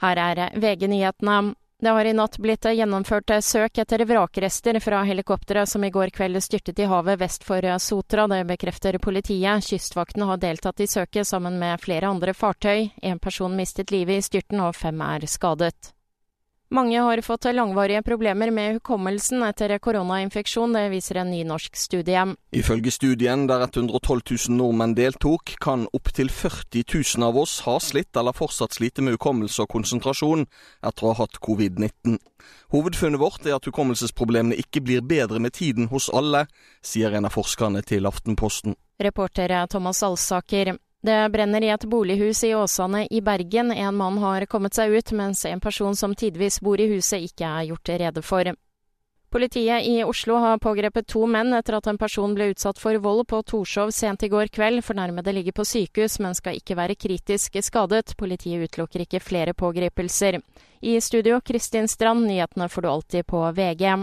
Her er VG-nyhetene. Det har i natt blitt gjennomført søk etter vrakrester fra helikopteret som i går kveld styrtet i havet vest for Sotra. Det bekrefter politiet. Kystvakten har deltatt i søket sammen med flere andre fartøy. En person mistet livet i styrten, og fem er skadet. Mange har fått langvarige problemer med hukommelsen etter koronainfeksjon, det viser en ny norsk studie. Ifølge studien, der 112 000 nordmenn deltok, kan opptil 40 000 av oss ha slitt eller fortsatt slite med hukommelse og konsentrasjon etter å ha hatt covid-19. Hovedfunnet vårt er at hukommelsesproblemene ikke blir bedre med tiden hos alle, sier en av forskerne til Aftenposten. Reporter Thomas Alsaker. Det brenner i et bolighus i Åsane i Bergen. En mann har kommet seg ut, mens en person som tidvis bor i huset ikke er gjort rede for. Politiet i Oslo har pågrepet to menn etter at en person ble utsatt for vold på Torshov sent i går kveld. Fornærmede ligger på sykehus, men skal ikke være kritisk skadet. Politiet utelukker ikke flere pågripelser. I studio Kristin Strand, nyhetene får du alltid på VG.